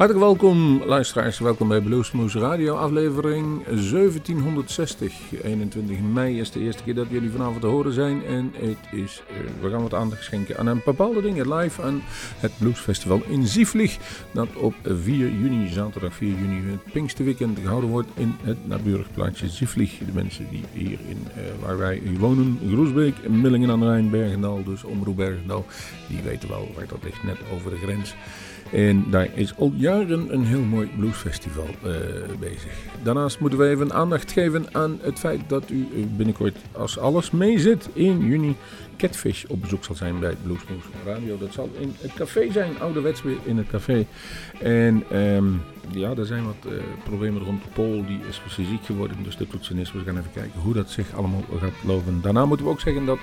Hartelijk welkom luisteraars, welkom bij Bluesmoose Radio, aflevering 1760. 21 mei is de eerste keer dat jullie vanavond te horen zijn en het is, uh, we gaan wat aandacht schenken aan een bepaalde dingen live aan het Bluesfestival in Zieflig. Dat op 4 juni, zaterdag 4 juni, het Pinksterweekend gehouden wordt in het naburig plaatsje Zieflig. De mensen die hier in, uh, waar wij wonen, Groesbeek, Millingen aan de Rijn, Bergendal, dus Omroep Bergendal, die weten wel waar dat ligt, net over de grens. En daar is al jaren een heel mooi bluesfestival uh, bezig. Daarnaast moeten we even aandacht geven aan het feit dat u binnenkort, als alles meezit, in juni Catfish op bezoek zal zijn bij Bluesmoes Radio. Dat zal in het café zijn, ouderwets weer in het café. En um, ja, er zijn wat uh, problemen rond Paul, die is ziek geworden, dus de toetsenist. We gaan even kijken hoe dat zich allemaal gaat lopen. Daarna moeten we ook zeggen dat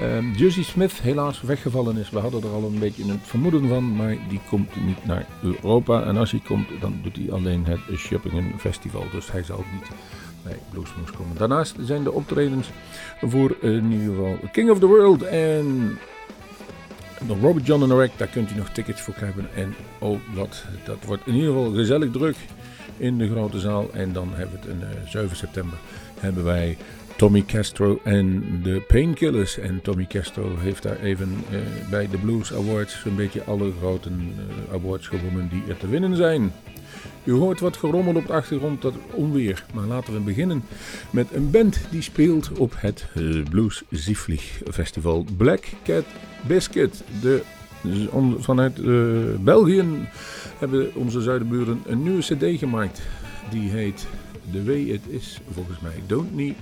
um, Jussie Smith helaas weggevallen is. We hadden er al een beetje een vermoeden van, maar die komt niet naar Europa. En als hij komt, dan doet hij alleen het Shoppingen Festival, dus hij zal niet bij Bluesmoes komen. Daarnaast zijn de optredens voor uh, in ieder geval King of the World en de Robert John en Wreck, daar kunt u nog tickets voor krijgen. En oh, wat, dat wordt in ieder geval gezellig druk in de grote zaal. En dan hebben we het in uh, 7 september hebben wij Tommy Castro en de Painkillers. En Tommy Castro heeft daar even uh, bij de Blues Awards een beetje alle grote awards gewonnen die er te winnen zijn. U hoort wat gerommel op de achtergrond, dat onweer. Maar laten we beginnen met een band die speelt op het Blues Zieflig Festival. Black Cat Biscuit. De, vanuit uh, België hebben onze zuidenburen een nieuwe cd gemaakt. Die heet The Way It Is, volgens mij. Don't Need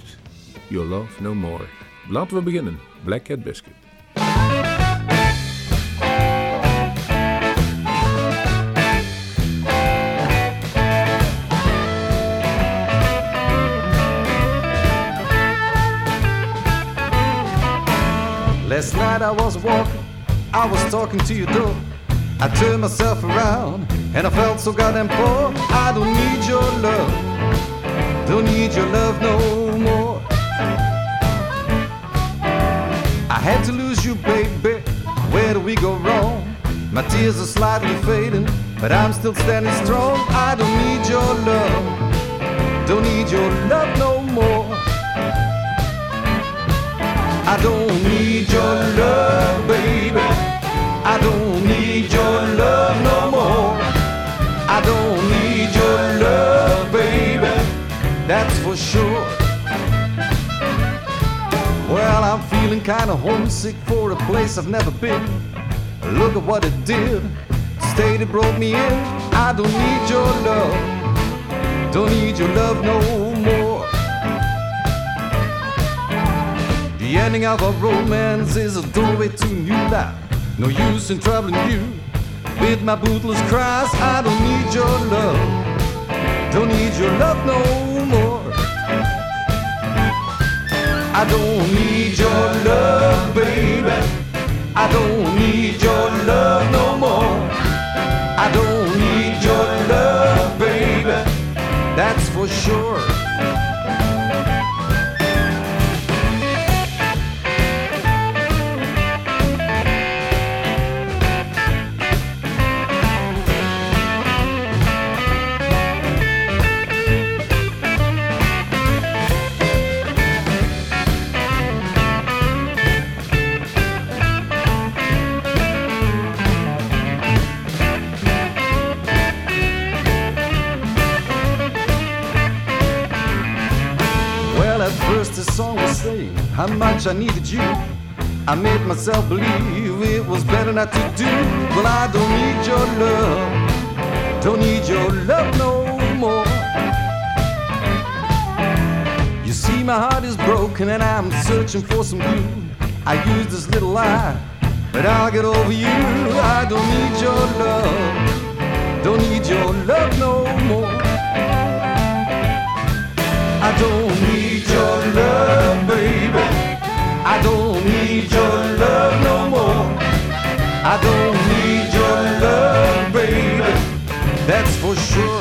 Your Love No More. Laten we beginnen. Black Cat Biscuit. Night I was walking, I was talking to your door. I turned myself around and I felt so goddamn poor. I don't need your love, don't need your love no more. I had to lose you, baby. Where do we go wrong? My tears are slightly fading, but I'm still standing strong. I don't need your love, don't need your love no more. I don't need your love, baby. I don't need your love no more. I don't need your love, baby. That's for sure. Well, I'm feeling kinda homesick for a place I've never been. Look at what it did. The State it brought me in. I don't need your love. Don't need your love no more. The ending of our romance is a doorway to new life. No use in troubling you with my bootless cries. I don't need your love, don't need your love no more. I don't need your love, baby. I don't need your love no more. I don't need your love, baby. That's for sure. How much I needed you. I made myself believe it was better not to do. Well, I don't need your love, don't need your love no more. You see, my heart is broken and I'm searching for some glue. I use this little lie, but I'll get over you. I don't need your love, don't need your love no more. I don't need love, baby. I don't need your love no more. I don't need your love, baby. That's for sure.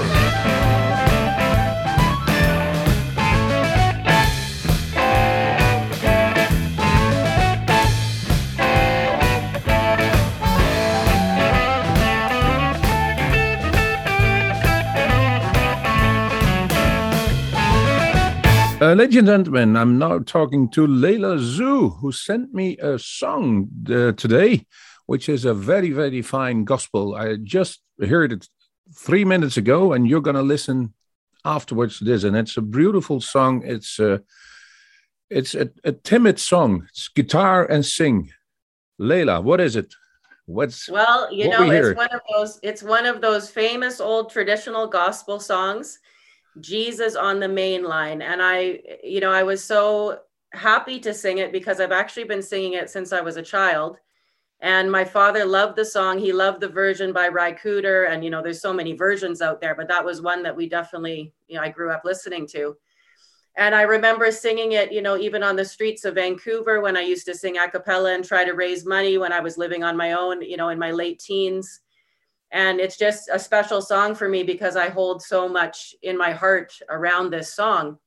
Uh, ladies and gentlemen, I'm now talking to Layla Zoe, who sent me a song uh, today, which is a very, very fine gospel. I just heard it three minutes ago, and you're going to listen afterwards to this. And it's a beautiful song. It's uh, it's a, a timid song. It's guitar and sing. Leila, what is it? What's well, you know, it's one of those. It's one of those famous old traditional gospel songs Jesus on the main line. And I, you know, I was so happy to sing it because I've actually been singing it since I was a child. And my father loved the song. He loved the version by Ry Cooder. And, you know, there's so many versions out there, but that was one that we definitely, you know, I grew up listening to. And I remember singing it, you know, even on the streets of Vancouver when I used to sing a cappella and try to raise money when I was living on my own, you know, in my late teens and it's just a special song for me because I hold so much in my heart around this song.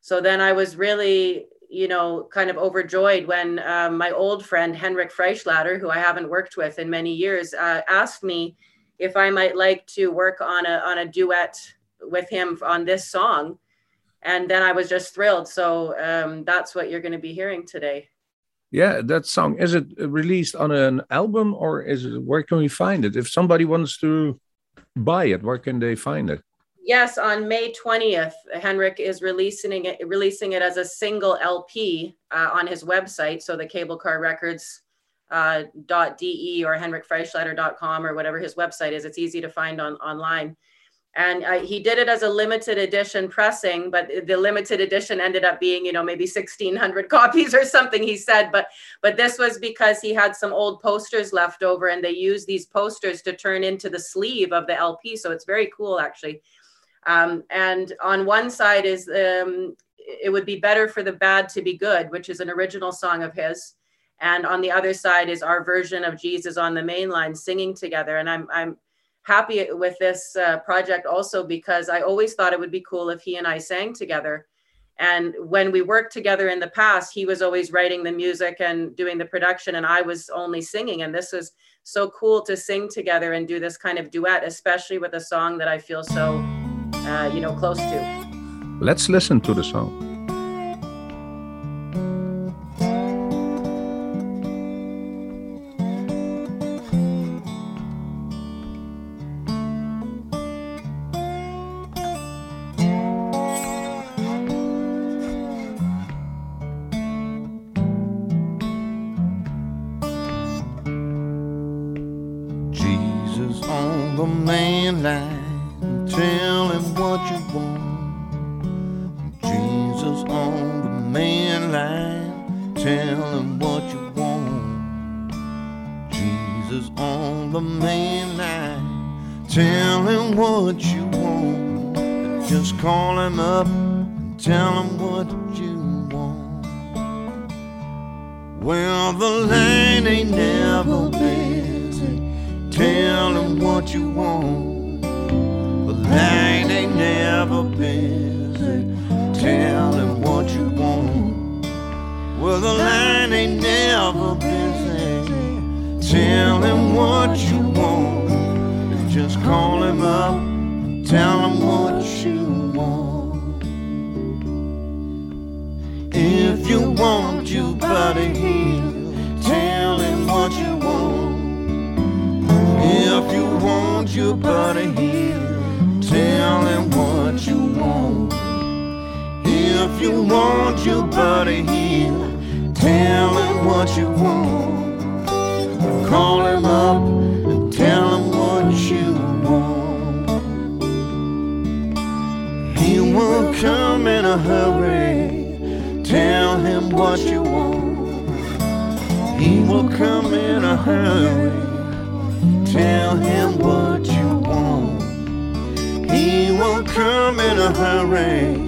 So then I was really, you know, kind of overjoyed when um, my old friend Henrik Freischlader, who I haven't worked with in many years, uh, asked me if I might like to work on a on a duet with him on this song, and then I was just thrilled. So um, that's what you're going to be hearing today. Yeah, that song is it released on an album or is it where can we find it? If somebody wants to buy it, where can they find it? Yes, on May 20th, Henrik is releasing it releasing it as a single LP uh, on his website. So the cable car records uh, .de or henrikfreischlader.com or whatever his website is. It's easy to find on online and uh, he did it as a limited edition pressing but the limited edition ended up being you know maybe 1600 copies or something he said. But but this was because he had some old posters left over and they used these posters to turn into the sleeve of the lp so it's very cool actually. Um, and on one side is um, it would be better for the bad to be good which is an original song of his. And on the other side is our version of jesus on the main line singing together and i'm i'm happy with this uh, project also because I always thought it would be cool if he and I sang together. And when we worked together in the past, he was always writing the music and doing the production, and I was only singing. And this was so cool to sing together and do this kind of duet, especially with a song that I feel so, uh, you know, close to. Let's listen to the song. if you want your body healed, tell him what you want. Call him up and tell him what you want. He will come in a hurry. Tell him what you want. He will come in a hurry. Tell him what you want. He will come in a hurry.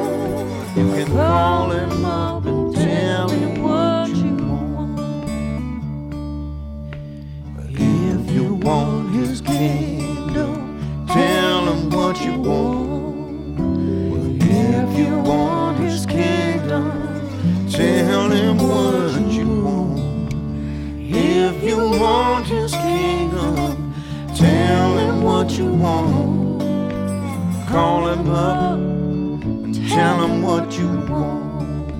You can call him up and tell him what you want. If you want his kingdom, tell him what you want. If you want his kingdom, tell him what you want. If you want his kingdom, tell him what you want. Call him up. Tell them what you want.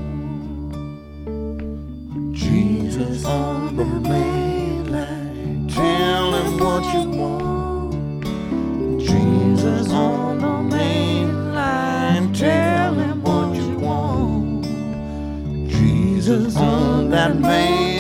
Jesus on the main. Tell them what you want. Jesus on the main. Tell them what you want. Jesus on that main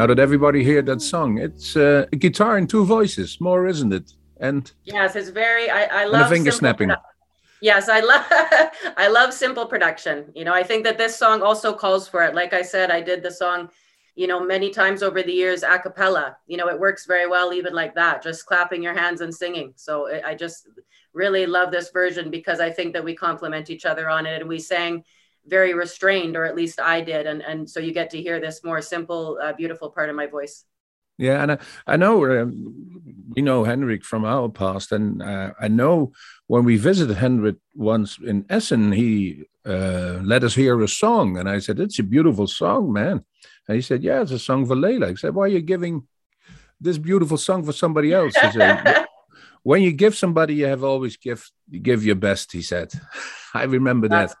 Now that everybody heard that song, it's uh, a guitar and two voices, more isn't it? And Yes, it's very. I, I love finger snapping. produ- Yes, I love. I love simple production. You know, I think that this song also calls for it. Like I said, I did the song, you know, many times over the years a cappella. You know, it works very well even like that, just clapping your hands and singing. So I I just really love this version because I think that we complement each other on it, and we sang very restrained, or at least I did, and and so you get to hear this more simple, uh, beautiful part of my voice. Yeah, and I, I know um, we know Henrik from our past, and uh, I know when we visited Henrik once in Essen, he uh, let us hear a song, and I said, "It's a beautiful song, man." And he said, "Yeah, it's a song for Layla." I said, "Why are you giving this beautiful song for somebody else?" Said, "When you give somebody, you have always give give your best." He said, "I remember that."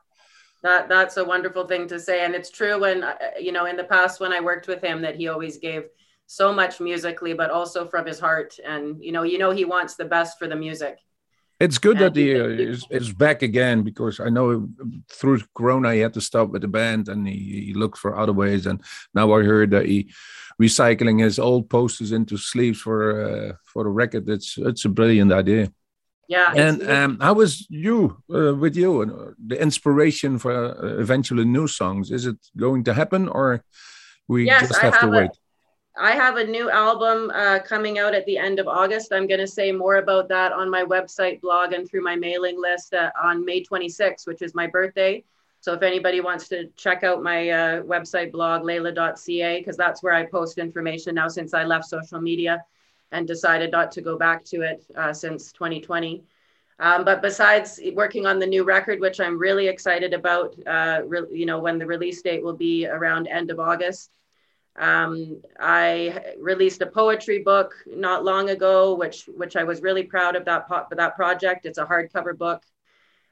That that's a wonderful thing to say, and it's true. When uh, you know, in the past, when I worked with him, that he always gave so much musically, but also from his heart, and you know, you know, he wants the best for the music. It's good And that he he- uh, is, is back again because I know through Corona he had to stop with the band and he, he looked for other ways. And now I heard that he recycling his old posters into sleeves for uh, for the record. It's it's a brilliant idea. Yeah, And um, how was you uh, with you and uh, the inspiration for uh, eventually new songs? Is it going to happen or we Yes, just I have to have a- wait? I have a new album uh, coming out at the end of August. I'm going to say more about that on my website, blog, and through my mailing list uh, on May 26th, which is my birthday. So if anybody wants to check out my uh, website, blog, layla.ca, because that's where I post information now since I left social media and decided not to go back to it uh, since 2020. Um, but besides working on the new record, which I'm really excited about, uh, re- you know, when the release date will be around end of August. Um, I released a poetry book not long ago, which which I was really proud of that po- that project. It's a hardcover book.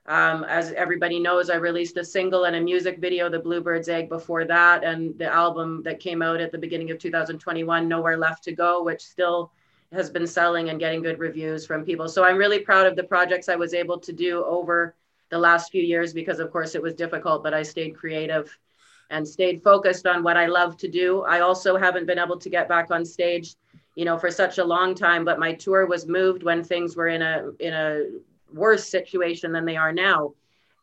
Um, as everybody knows, I released a single and a music video, "The Bluebird's Egg," before that, and the album that came out at the beginning of 2021, "Nowhere Left to Go," which still has been selling and getting good reviews from people. So I'm really proud of the projects I was able to do over the last few years because, of course, it was difficult, but I stayed creative and stayed focused on what I love to do. I also haven't been able to get back on stage, you know, for such a long time, but my tour was moved when things were in a in a worse situation than they are now.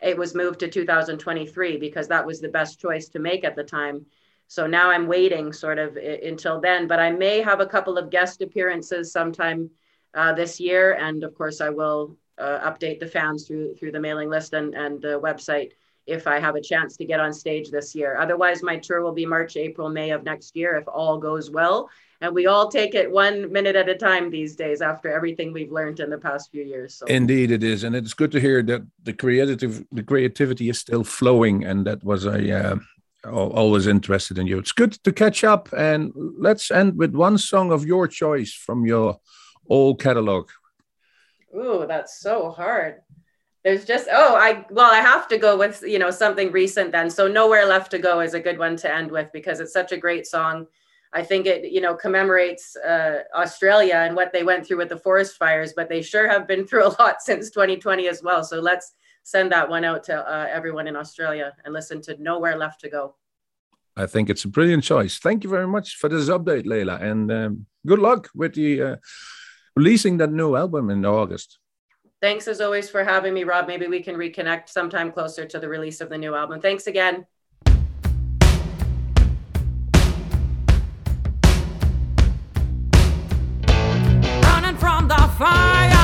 It was moved to 2023 because that was the best choice to make at the time. So now I'm waiting sort of i- until then, but I may have a couple of guest appearances sometime uh, this year. And of course, I will uh, update the fans through through the mailing list and, and the website if I have a chance to get on stage this year. Otherwise, my tour will be March, April, May of next year if all goes well. And we all take it one minute at a time these days after everything we've learned in the past few years. So Indeed, it is, and it's good to hear that the creative the creativity is still flowing, and that was a uh, always interested in you. It's good to catch up, and let's end with one song of your choice from your old catalog. Ooh, that's so hard. There's just oh, I well, I have to go with you know something recent then. So nowhere left to go is a good one to end with because it's such a great song. I think it you know commemorates uh, Australia and what they went through with the forest fires, but they sure have been through a lot since 2020 as well. So let's send that one out to uh, everyone in Australia and listen to nowhere left to go. I think it's a brilliant choice. Thank you very much for this update, Layla, and um, good luck with the uh, releasing that new album in August. Thanks as always for having me, Rob. Maybe we can reconnect sometime closer to the release of the new album. Thanks again. running from the fire.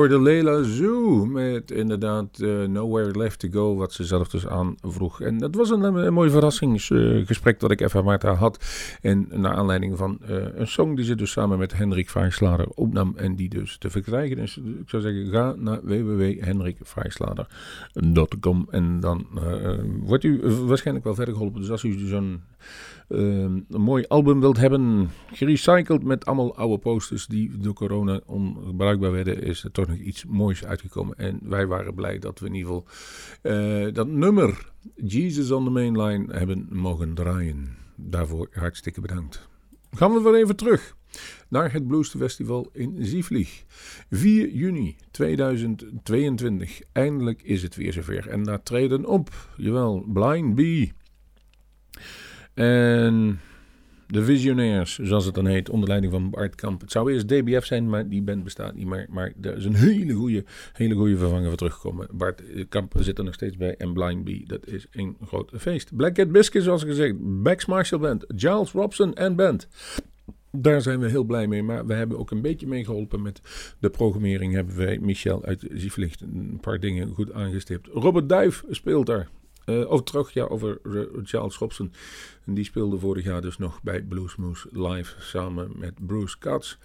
Hoorden Leila Zoo met inderdaad eh, Nowhere Left to Go, wat ze zelf dus aan vroeg. En dat was een, een mooi verrassingsgesprek dat ik even met haar had. En naar aanleiding van eh, een song die ze dus samen met Hendrik Vrijslader opnam en die dus te verkrijgen is. Ik zou zeggen, ga naar www.hendrikvrijslader.com en dan wordt u waarschijnlijk wel verder geholpen. Dus als u zo'n een mooi album wilt hebben, gerecycled met allemaal oude posters die door corona onbruikbaar werden, is er toch nog iets moois uitgekomen. En wij waren blij dat we in ieder geval uh, dat nummer Jesus on the Main Line hebben mogen draaien. Daarvoor hartstikke bedankt. Gaan we weer even terug naar het Blues Festival in Zieflig. 4 juni 2022. Eindelijk is het weer zover. En daar treden op, jawel, Blind Bee. En de Visionairs, zoals het dan heet, onder leiding van Bart Kamp. Het zou eerst DBF zijn, maar die band bestaat niet meer. Maar er is een hele goede, hele goede vervanger voor teruggekomen. Bart Kamp zit er nog steeds bij. En Blind Bee, dat is een groot feest. Black Cat Biscuit, zoals gezegd. Bex Marshall Band. Giles Robson en Band. Daar zijn we heel blij mee. Maar we hebben ook een beetje meegeholpen met de programmering. Hebben wij Michel uit Zievlicht een paar dingen goed aangestipt. Robert Duif speelt daar. Uh, terug, ja, over Charles Robson. Die speelde vorig jaar dus nog bij Bluesmoose live samen met Bruce Katz.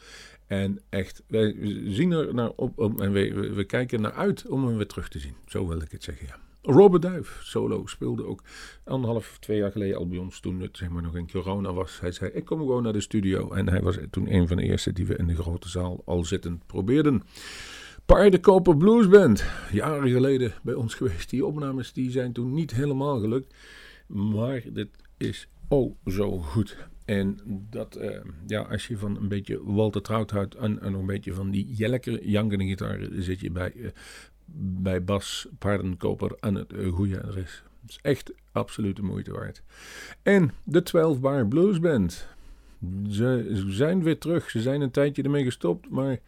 En echt, wij zien er naar op, op en we, we, kijken naar uit om hem weer terug te zien. Zo wil ik het zeggen, ja. Robert Duif, solo, speelde ook anderhalf, twee jaar geleden al bij ons toen het zeg maar, nog in corona was. Hij zei, ik kom gewoon naar de studio. En hij was toen een van de eerste die we in de grote zaal al zittend probeerden. Paardenkoper Blues Band. Jaren geleden bij ons geweest. Die opnames die zijn toen niet helemaal gelukt. Maar dit is oh zo goed. En dat, uh, ja, als je van een beetje Walter Trout houdt en, nog een beetje van die lekkere jankende gitaar, zit je bij, uh, bij Bas Paardenkoper aan het uh, goede adres. Het is echt absoluut de moeite waard. En de 12 Bar Blues Band. Ze zijn weer terug. Ze zijn een tijdje ermee gestopt, maar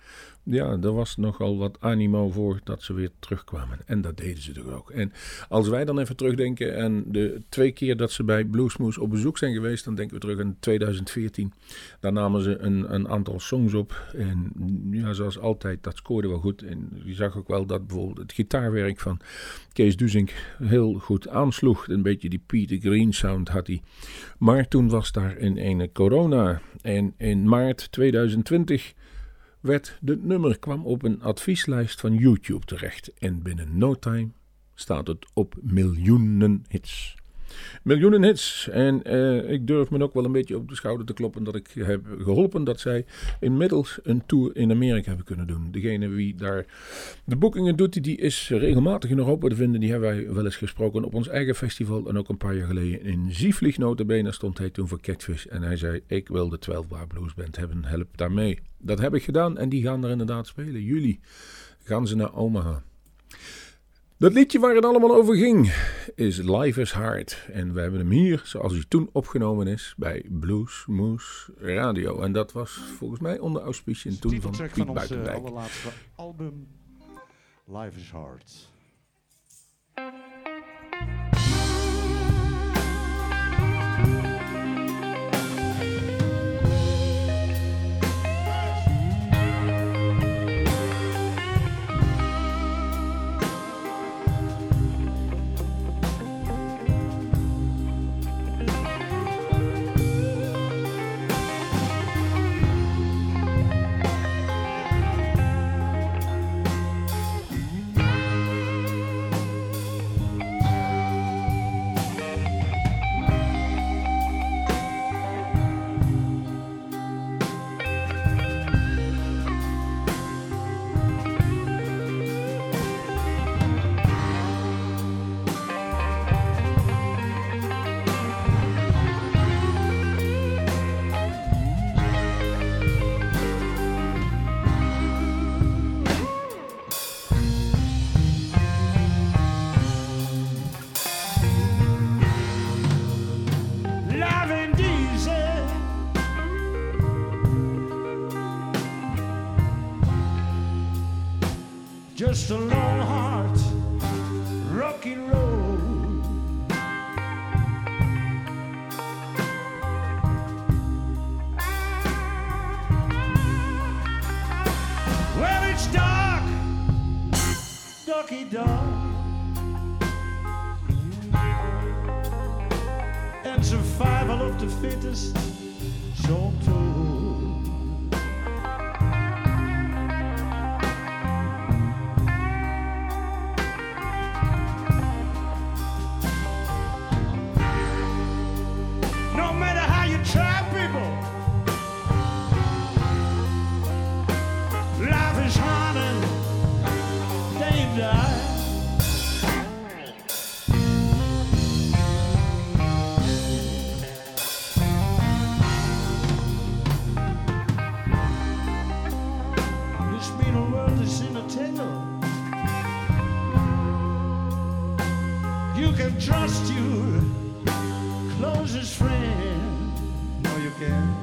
ja, er was nogal wat animo voor dat ze weer terugkwamen. En dat deden ze toch ook. En als wij dan even terugdenken aan de twee keer dat ze bij Bluesmoose op bezoek zijn geweest, dan denken we terug aan 2014. Daar namen ze een, een aantal songs op. En zoals altijd, dat scoorde wel goed. En je zag ook wel dat bijvoorbeeld het gitaarwerk van Kees Duzink heel goed aansloeg. Een beetje die Peter Green sound had hij. Maar toen was daar een ene corona. En in maart 2020 werd de nummer kwam op een advieslijst van YouTube terecht en binnen no time staat het op miljoenen hits. Miljoenen hits. En uh, ik durf me ook wel een beetje op de schouder te kloppen dat ik heb geholpen dat zij inmiddels een tour in Amerika hebben kunnen doen. Degene wie daar de boekingen doet, die is regelmatig in Europa te vinden. Die hebben wij wel eens gesproken op ons eigen festival. En ook een paar jaar geleden in Zievlieg notabene stond hij toen voor Catfish. En hij zei, ik wil de 12 Bar Blues Band hebben, help daarmee. Dat heb ik gedaan en die gaan er inderdaad spelen. Juli gaan ze naar Omaha. Dat liedje waar het allemaal over ging is Life is Hard. En we hebben hem hier, zoals hij toen opgenomen is, bij Blues Moose Radio. En dat was volgens mij onder auspiciën toen van Piet van ons Buitendijk. allerlaatste album Life is Hard. Just a lone heart, rocky road. Well, it's dark, darky, dark. And survival of the fittest, so too. trust you, closest friend. No, you can't.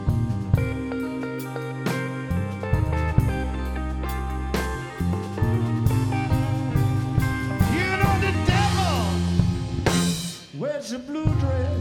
You know the devil wears a blue dress.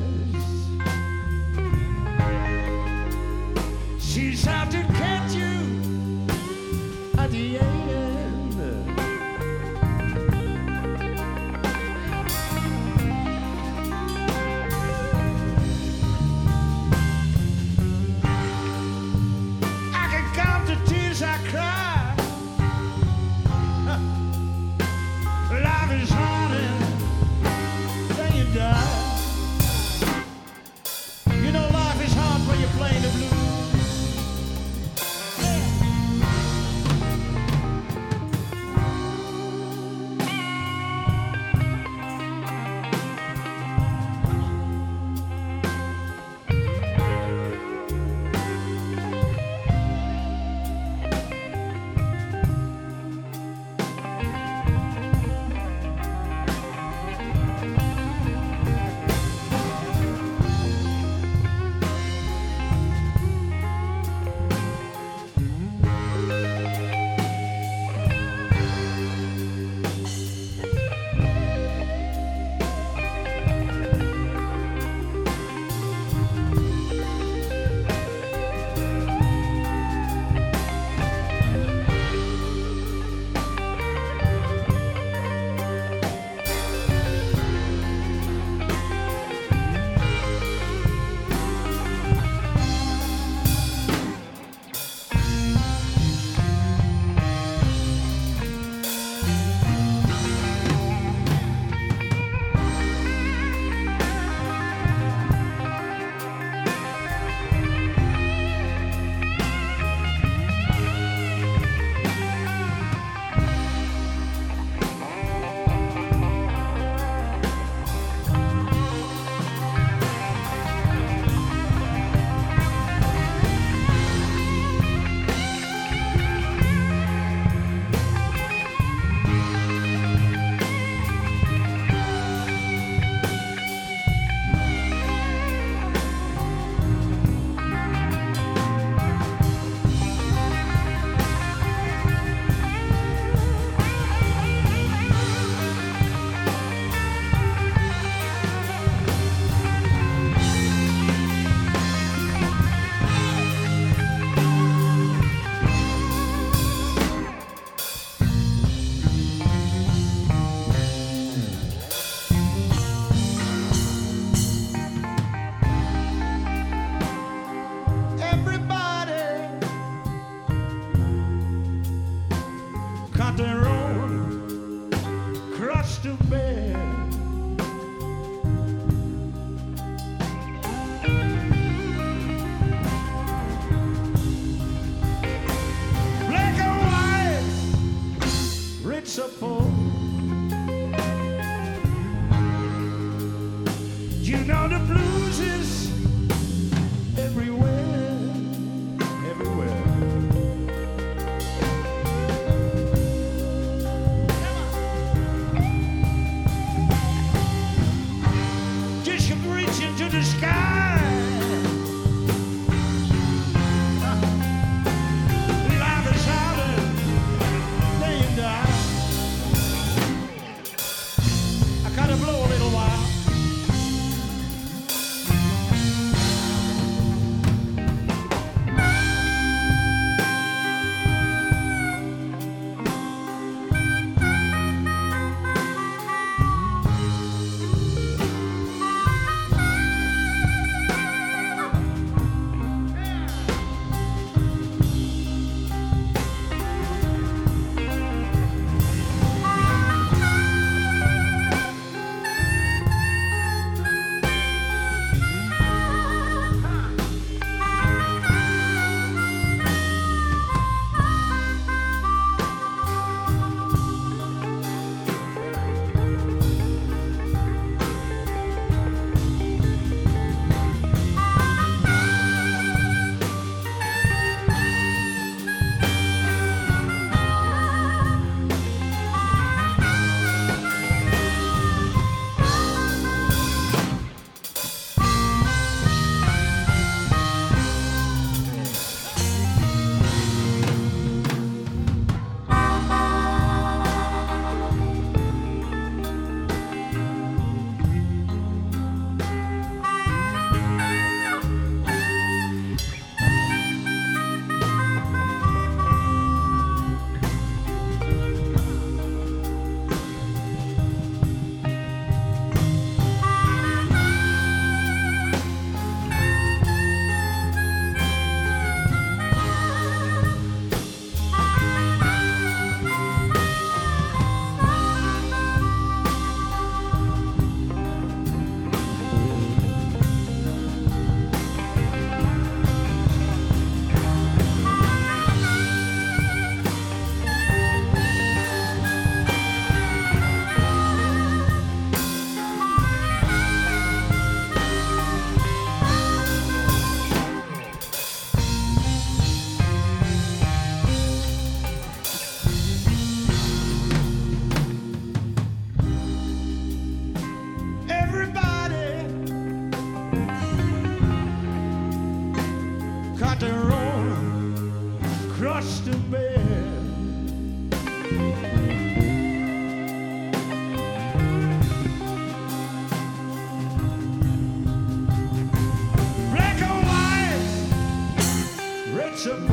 Rich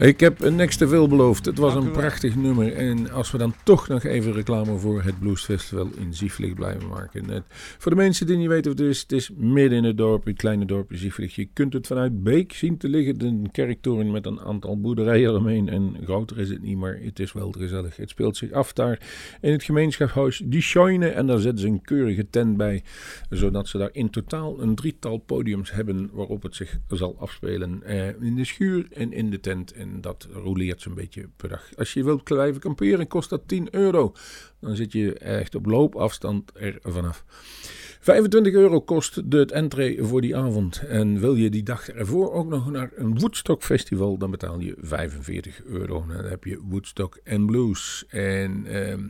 Ik heb niks te veel beloofd. Het was een prachtig nummer. En als we dan toch nog even reclame voor het Blues Festival in Zieflig blijven maken. Het- voor de mensen die niet weten wat het is, het is midden in het dorp, het kleine dorpje Zieflig. Je kunt het vanuit Beek zien te liggen. Een kerktoren met een aantal boerderijen eromheen. En groter is het niet, maar het is wel gezellig. Het speelt zich af daar in het gemeenschapshuis Die Scheune. En daar zetten ze een keurige tent bij. Zodat ze daar in totaal een drietal podiums hebben waarop het zich zal afspelen. Eh, in de schuur en in de tent. En dat roleert zo'n beetje per dag. Als je wilt blijven kamperen, kost dat 10 euro. Dan zit je echt op loopafstand er vanaf. 25 euro kost de entree voor die avond. En wil je die dag ervoor ook nog naar een Woodstock festival, dan betaal je 45 euro. Dan heb je Woodstock en Blues. En ehm,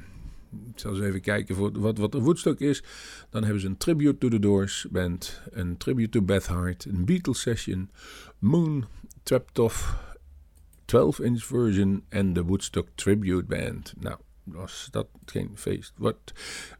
ik zal eens even kijken voor wat, wat een Woodstock is. Dan hebben ze een Tribute to the Doors band, een Tribute to Beth Hart, een Beatles session, Moon, Traptoff, 12-inch version en de Woodstock Tribute Band. Nou, was dat geen feest. Wat?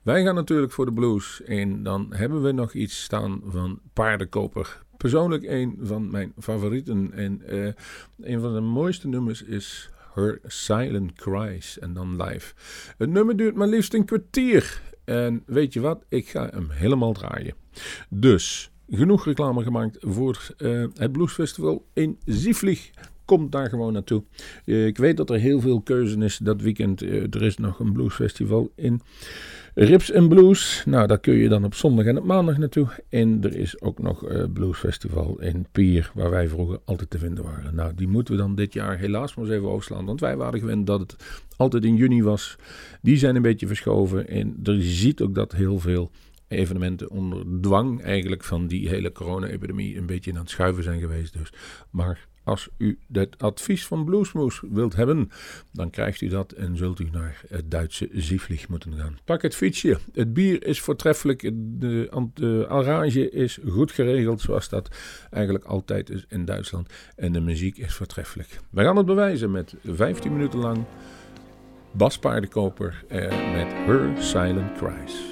Wij gaan natuurlijk voor de blues en dan hebben we nog iets staan van Paardenkoper. Persoonlijk een van mijn favorieten en eh, een van de mooiste nummers is Her Silent Cries en dan live. Het nummer duurt maar liefst een kwartier. En weet je wat? Ik ga hem helemaal draaien. Dus, genoeg reclame gemaakt voor eh, het Bluesfestival in Zieflig. Kom daar gewoon naartoe. Eh, ik weet dat er heel veel keuze is dat weekend. Eh, er is nog een bluesfestival in Rips en Blues. Nou, daar kun je dan op zondag en op maandag naartoe. En er is ook nog een bluesfestival in Pier, waar wij vroeger altijd te vinden waren. Nou, die moeten we dan dit jaar helaas maar eens even overslaan. Want wij waren gewend dat het altijd in juni was. Die zijn een beetje verschoven. En er ziet ook dat heel veel evenementen onder dwang eigenlijk van die hele corona-epidemie een beetje aan het schuiven zijn geweest. Dus. Maar als u het advies van Bluesmoes wilt hebben, dan krijgt u dat en zult u naar het Duitse Zieflig moeten gaan. Pak het fietsje. Het bier is voortreffelijk. De, de arrange is goed geregeld, zoals dat eigenlijk altijd is in Duitsland. En de muziek is voortreffelijk. We gaan het bewijzen met 15 minuten lang Bas Paardenkoper eh, met Her Silent Cries.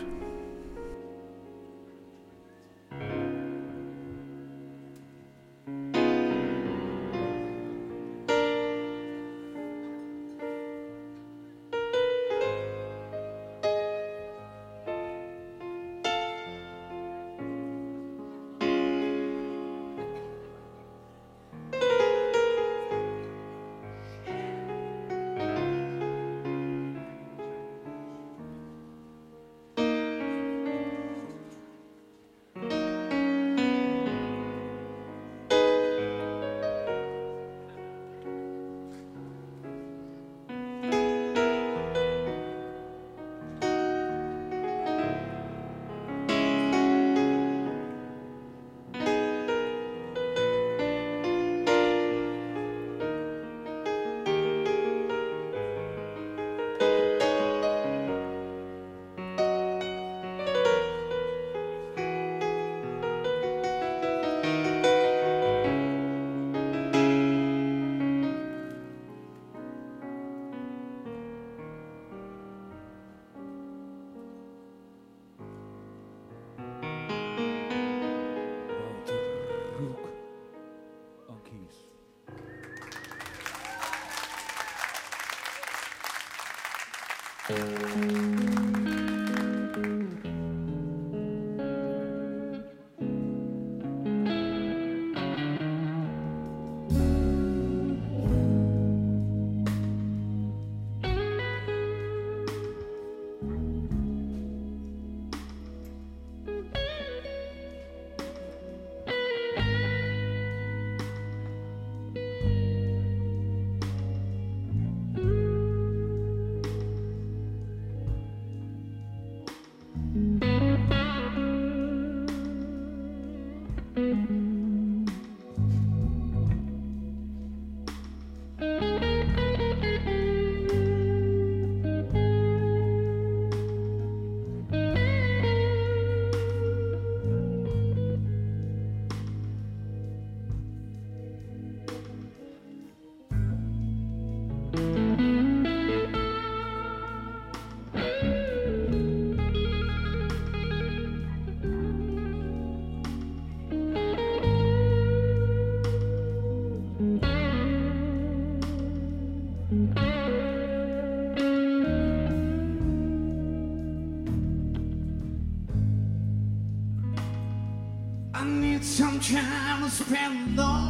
I'm trying to spend all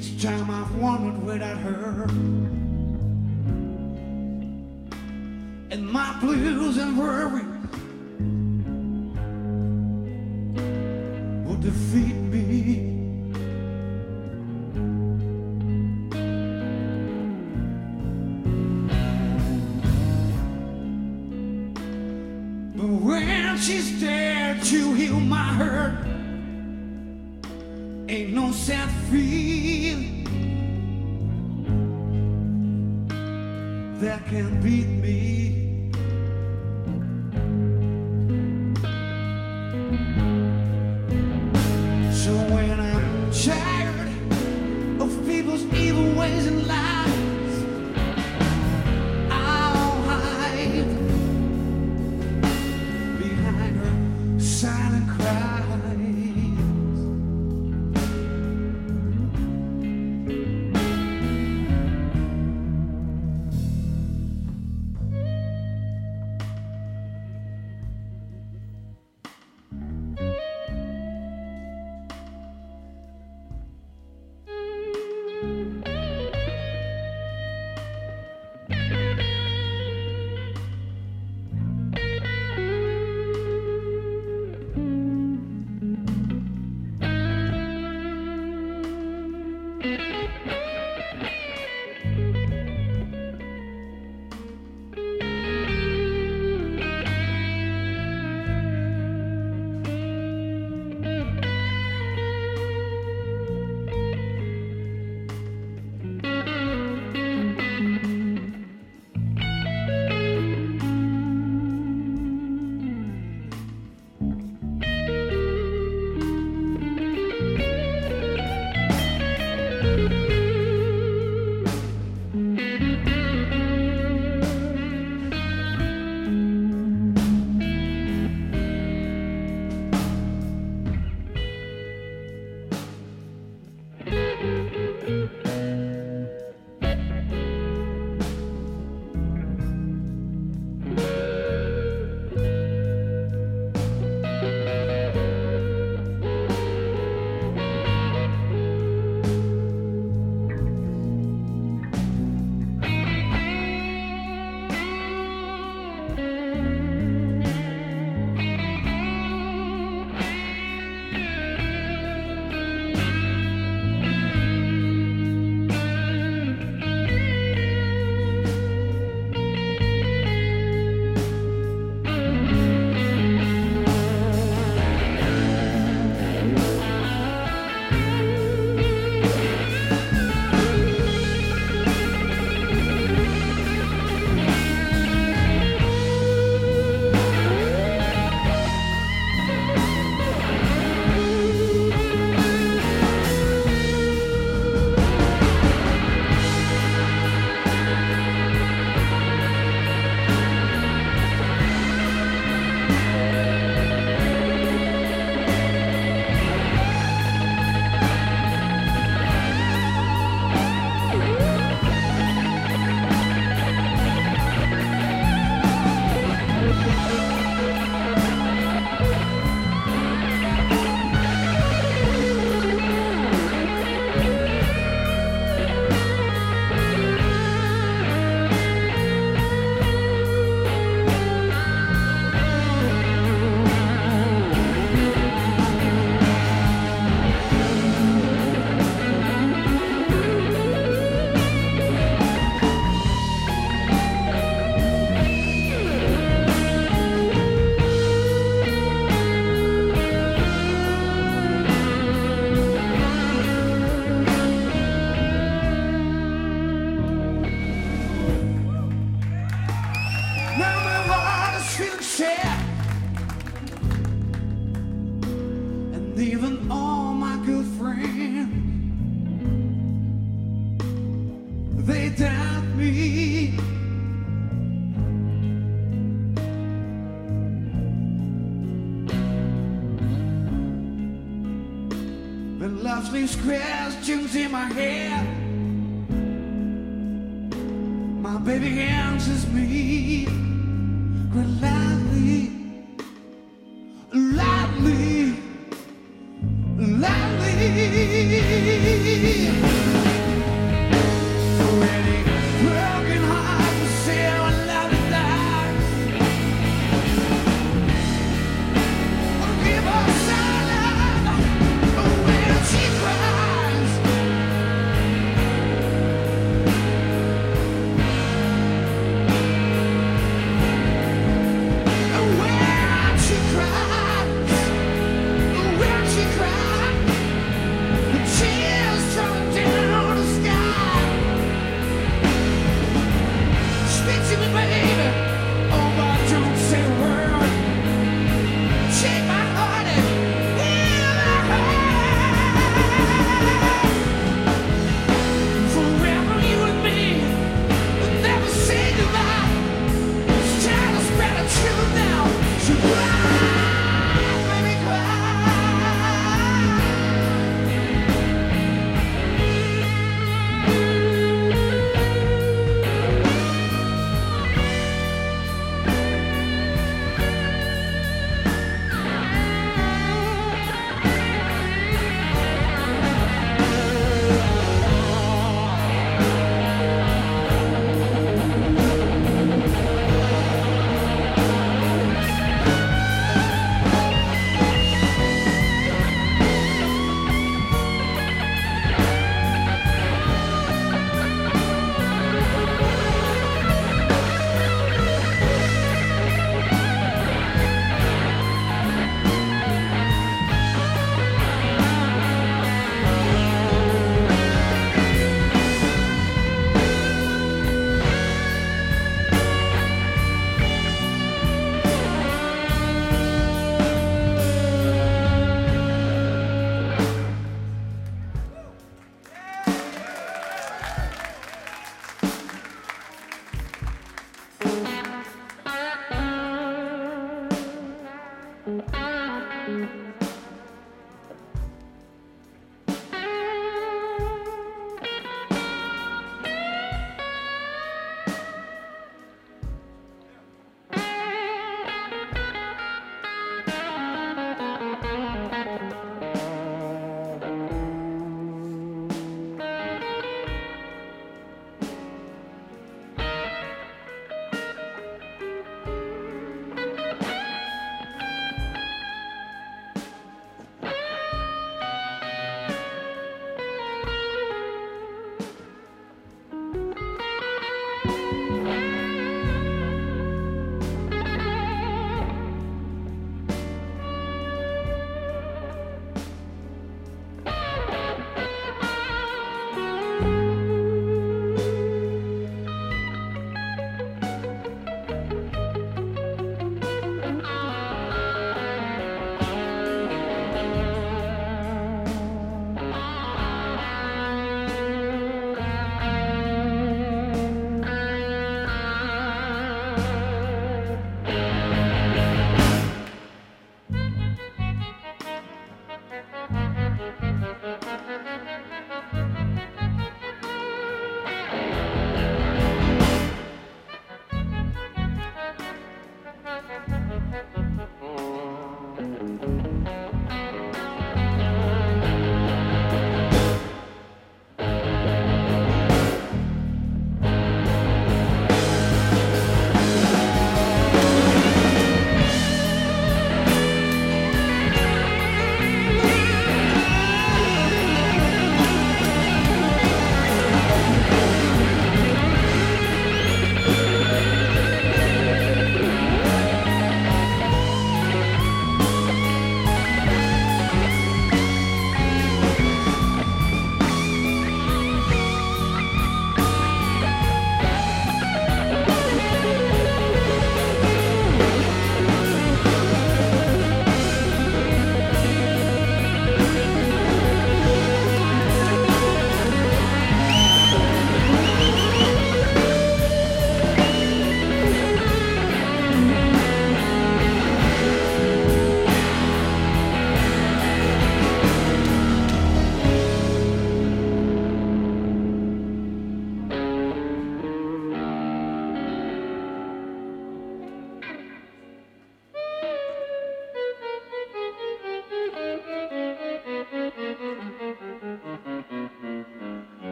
Each time I've wondered without her And my blues and worries Can't beat me.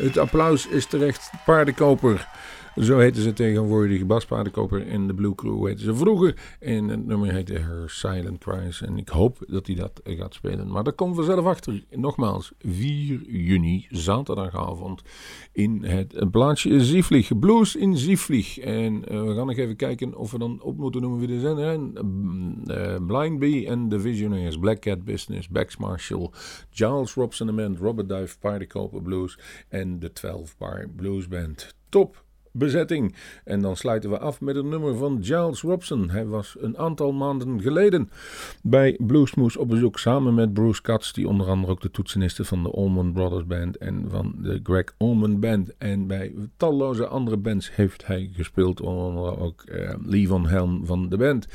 Het applaus is terecht. Paardenkoper. Zo heten ze tegenwoordig. Paardenkoper in de Blue Crew heten ze vroeger. En het nummer heette Her Silent Cries. En ik hoop dat hij dat gaat spelen. Maar daar komen we zelf achter. Nogmaals, 4 juni, zaterdagavond. In het plaatsje Zieflig. Blues in Zieflig. En eh, we gaan nog even kijken of we dan op moeten noemen wie er zijn. Eh, Blind Bee en The Visionaries. Black Cat Business. Bax Marshall. Giles Robson. Robert Duif. Paardenkoper Blues. En de 12 Bar Blues Band. Top bezetting. En dan sluiten we af met een nummer van Giles Robson. Hij was een aantal maanden geleden bij Bluesmoose op bezoek samen met Bruce Katz, die onder andere ook de toetseniste van de Allman Brothers Band en van de Greg Allman Band. En bij talloze andere bands heeft hij gespeeld, onder andere ook eh, Lee Van Helm van de band.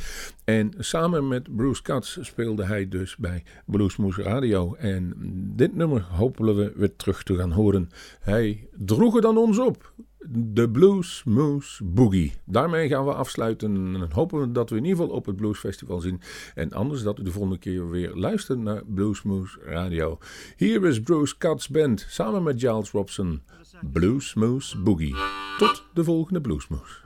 En samen met Bruce Katz speelde hij dus bij Bluesmoose Radio. En dit nummer hopen we weer terug te gaan horen. Hij droeg het ons op. De Blues Moose Boogie. Daarmee gaan we afsluiten. En hopen we dat we in ieder geval op het Blues Festival zien. En anders dat u de volgende keer weer luistert naar Blues Moose Radio. Hier is Bruce Katz Band samen met Giles Robson. Blues Moose Boogie. Tot de volgende Blues Moose.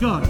The